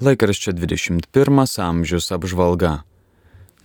Laikraščio 21 amžiaus apžvalga.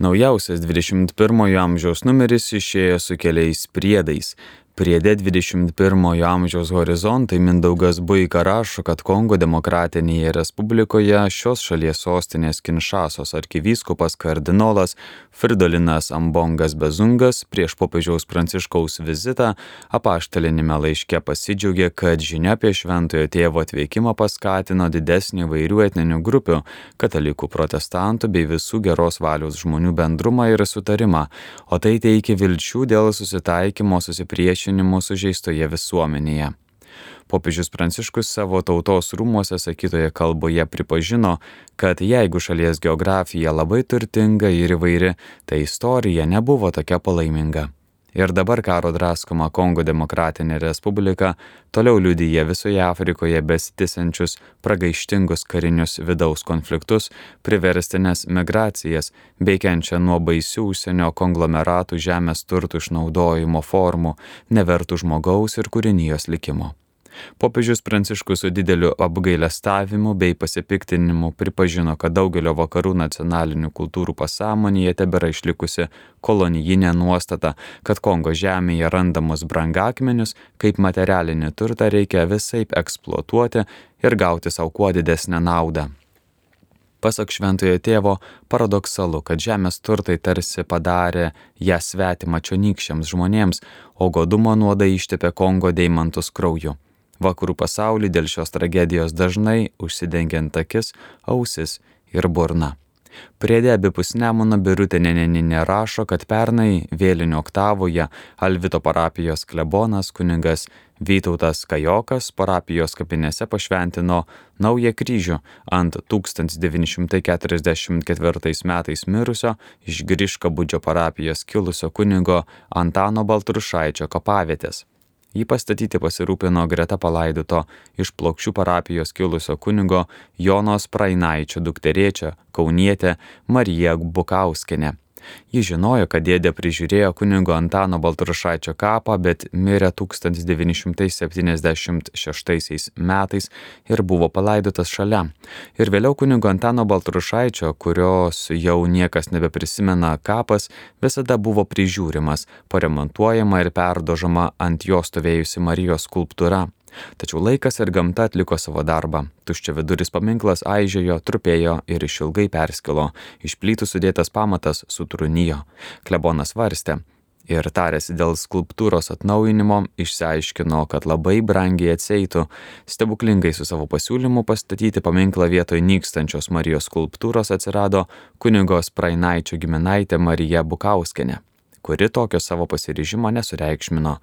Naujausias 21 amžiaus numeris išėjo su keliais priedais, Priede 21 amžiaus horizontai Mindaugas Buika rašo, kad Kongo demokratinėje respublikoje šios šalies sostinės Kinšasos arkivyskupas kardinolas Fridolinas Ambongas Bezungas prieš popiežiaus pranciškaus vizitą apaštalinime laiške pasidžiaugė, kad žinia apie šventojo tėvo atveikimą paskatino didesnį vairių etninių grupių - katalikų, protestantų bei visų geros valios žmonių bendrumą ir sutarimą, o tai teikia vilčių dėl susitaikymo susipriešinimo supriešinimu sužeistoje visuomenėje. Popiežius Pranciškus savo tautos rūmuose sakytoje kalboje pripažino, kad jeigu šalies geografija labai turtinga ir įvairi, tai istorija nebuvo tokia palaiminga. Ir dabar karo draskoma Kongo demokratinė respublika toliau liudyja visoje Afrikoje besitisančius pragaištingus karinius vidaus konfliktus, priverstinės migracijas, bei kenčia nuo baisių užsienio konglomeratų žemės turtų išnaudojimo formų, nevertų žmogaus ir kūrinijos likimo. Popiežius Pranciškus su dideliu apgailestavimu bei pasipiktinimu pripažino, kad daugelio vakarų nacionalinių kultūrų pasąmonėje tebėra išlikusi kolonijinė nuostata, kad Kongo žemėje randamus brangakmenius kaip materialinį turtą reikia visai eksploatuoti ir gauti savo kuo didesnę naudą. Pasak šventojo tėvo, paradoksalu, kad žemės turtai tarsi padarė ją svetimą čionykščiams žmonėms, o godumo nuodai ištepė Kongo deimantus krauju. Vakarų pasaulį dėl šios tragedijos dažnai užsidengiant akis, ausis ir burna. Priedė abipus Nemuno Birutė Neneninė rašo, kad pernai vėlinio oktavoje Alvito parapijos klebonas kuningas Vytautas Kajokas parapijos kapinėse pašventino naują kryžių ant 1944 metais mirusio iš Griškabudžio parapijos kilusio kunigo Antano Baltrušaičio kapavietės. Jį pastatyti pasirūpino greta palaidoto iš plokščių parapijos kilusio kunigo Jonos Prainaičio dukterėčia Kaunietė Marija Bukauskinė. Ji žinojo, kad dėdė prižiūrėjo kunigo Antano Baltrušaičio kapą, bet mirė 1976 metais ir buvo palaidotas šalia. Ir vėliau kunigo Antano Baltrušaičio, kurios jau niekas nebeprisimena kapas, visada buvo prižiūrimas, paremontuojama ir perdožama ant jo stovėjusi Marijos skulptūra. Tačiau laikas ir gamta atliko savo darbą. Tuščia viduris paminklas aižėjo, trupėjo ir išilgai perskilo. Iš plytų sudėtas pamatas sutrunijo. Klebonas varstė. Ir tarėsi dėl skulptūros atnaujinimo, išsiaiškino, kad labai brangiai atseitų stebuklingai su savo pasiūlymu pastatyti paminklą vietoj nykstančios Marijos skulptūros atsirado kunigos Prainaičio giminaitė Marija Bukauskenė kuri tokio savo pasiryžimo nesureikšmino.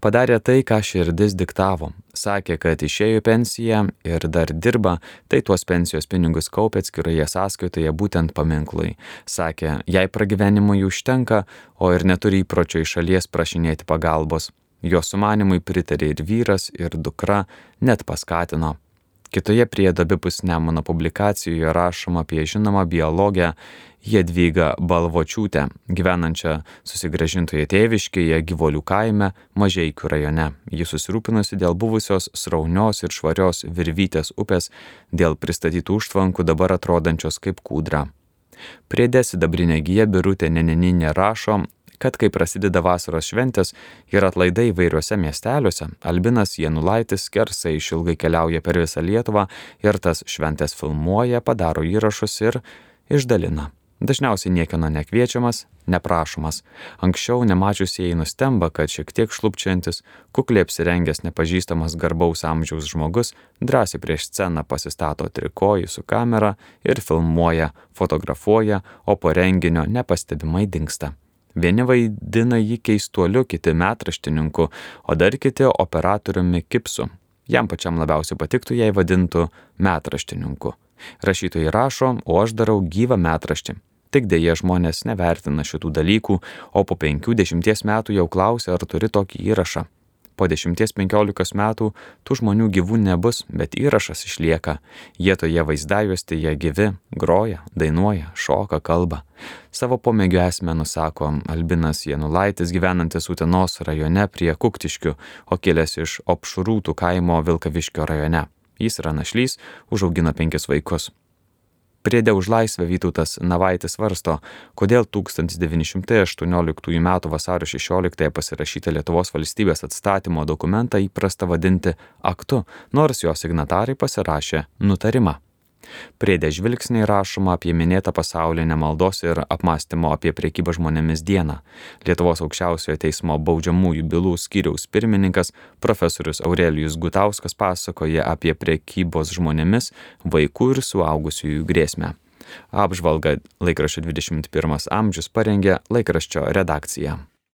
Padarė tai, ką širdis diktavo. Sakė, kad išėjo pensiją ir dar dirba, tai tuos pensijos pinigus kaupė atskiroje sąskaitoje būtent paminklui. Sakė, jai pragyvenimui užtenka, o ir neturi įpročio iš šalies prašinėti pagalbos. Jo sumanimui pritarė ir vyras, ir dukra, net paskatino. Kitoje priedo abipus Nemono publikacijoje rašoma apie žinomą biologę Jedvygą Balvočiūtę, gyvenančią susigražintoje tėviškėje gyvolių kaime Mažeikių rajone. Ji susirūpinusi dėl buvusios sraunios ir švarios Virvytės upės, dėl pristatytų užtvankų dabar atrodančios kaip kūdra. Priedė sidabrinė gyja Birutė Neneninė rašo, kad kai prasideda vasaros šventės ir atlaidai įvairiuose miesteliuose, Albinas Janulaitis skersai išilgai keliauja per visą Lietuvą ir tas šventės filmuoja, padaro įrašus ir išdalina. Dažniausiai niekieno nekviečiamas, neprašomas. Anksčiau nemačiusieji nustemba, kad šiek tiek šlubčiantis, kukliai apsirengęs nepažįstamas garbaus amžiaus žmogus drąsiai prieš sceną pasistato trikojį su kamera ir filmuoja, fotografuoja, o po renginio nepastebimai dinksta. Vieni vaidina jį keistuoliu, kiti metraštininku, o dar kiti operatoriumi Kipsu. Jam pačiam labiausiai patiktų, jei vadintų metraštininku. Rašytojai rašo, o aš darau gyvą metraštį. Tik dėje žmonės nevertina šitų dalykų, o po 50 metų jau klausia, ar turi tokį įrašą po 10-15 metų tų žmonių gyvų nebus, bet įrašas išlieka. Jie toje vaizdajuostėje gyvi, groja, dainuoja, šoka, kalba. Savo pomėgio esmę nusako Albinas Janulaitis gyvenantis Utenos rajone prie Kuktiškių, o kilęs iš Opšrūtų kaimo Vilkaviškio rajone. Jis yra našlys, užaugino penkis vaikus. Priedė už laisvę Vytautas Navaitis varsto, kodėl 1918 m. vasario 16 pasirašytą Lietuvos valstybės atstatymo dokumentą įprasta vadinti aktu, nors jo signatarai pasirašė nutarimą. Priedė žvilgsniai rašoma apie minėtą pasaulinę maldos ir apmąstymo apie priekybą žmonėmis dieną. Lietuvos aukščiausiojo teismo baudžiamųjų bylų skyriaus pirmininkas profesorius Aurelijus Gutauskas pasakoja apie priekybos žmonėmis vaikų ir suaugusiųjų grėsmę. Apžvalgą laikraščio 21 amžius parengė laikraščio redakcija.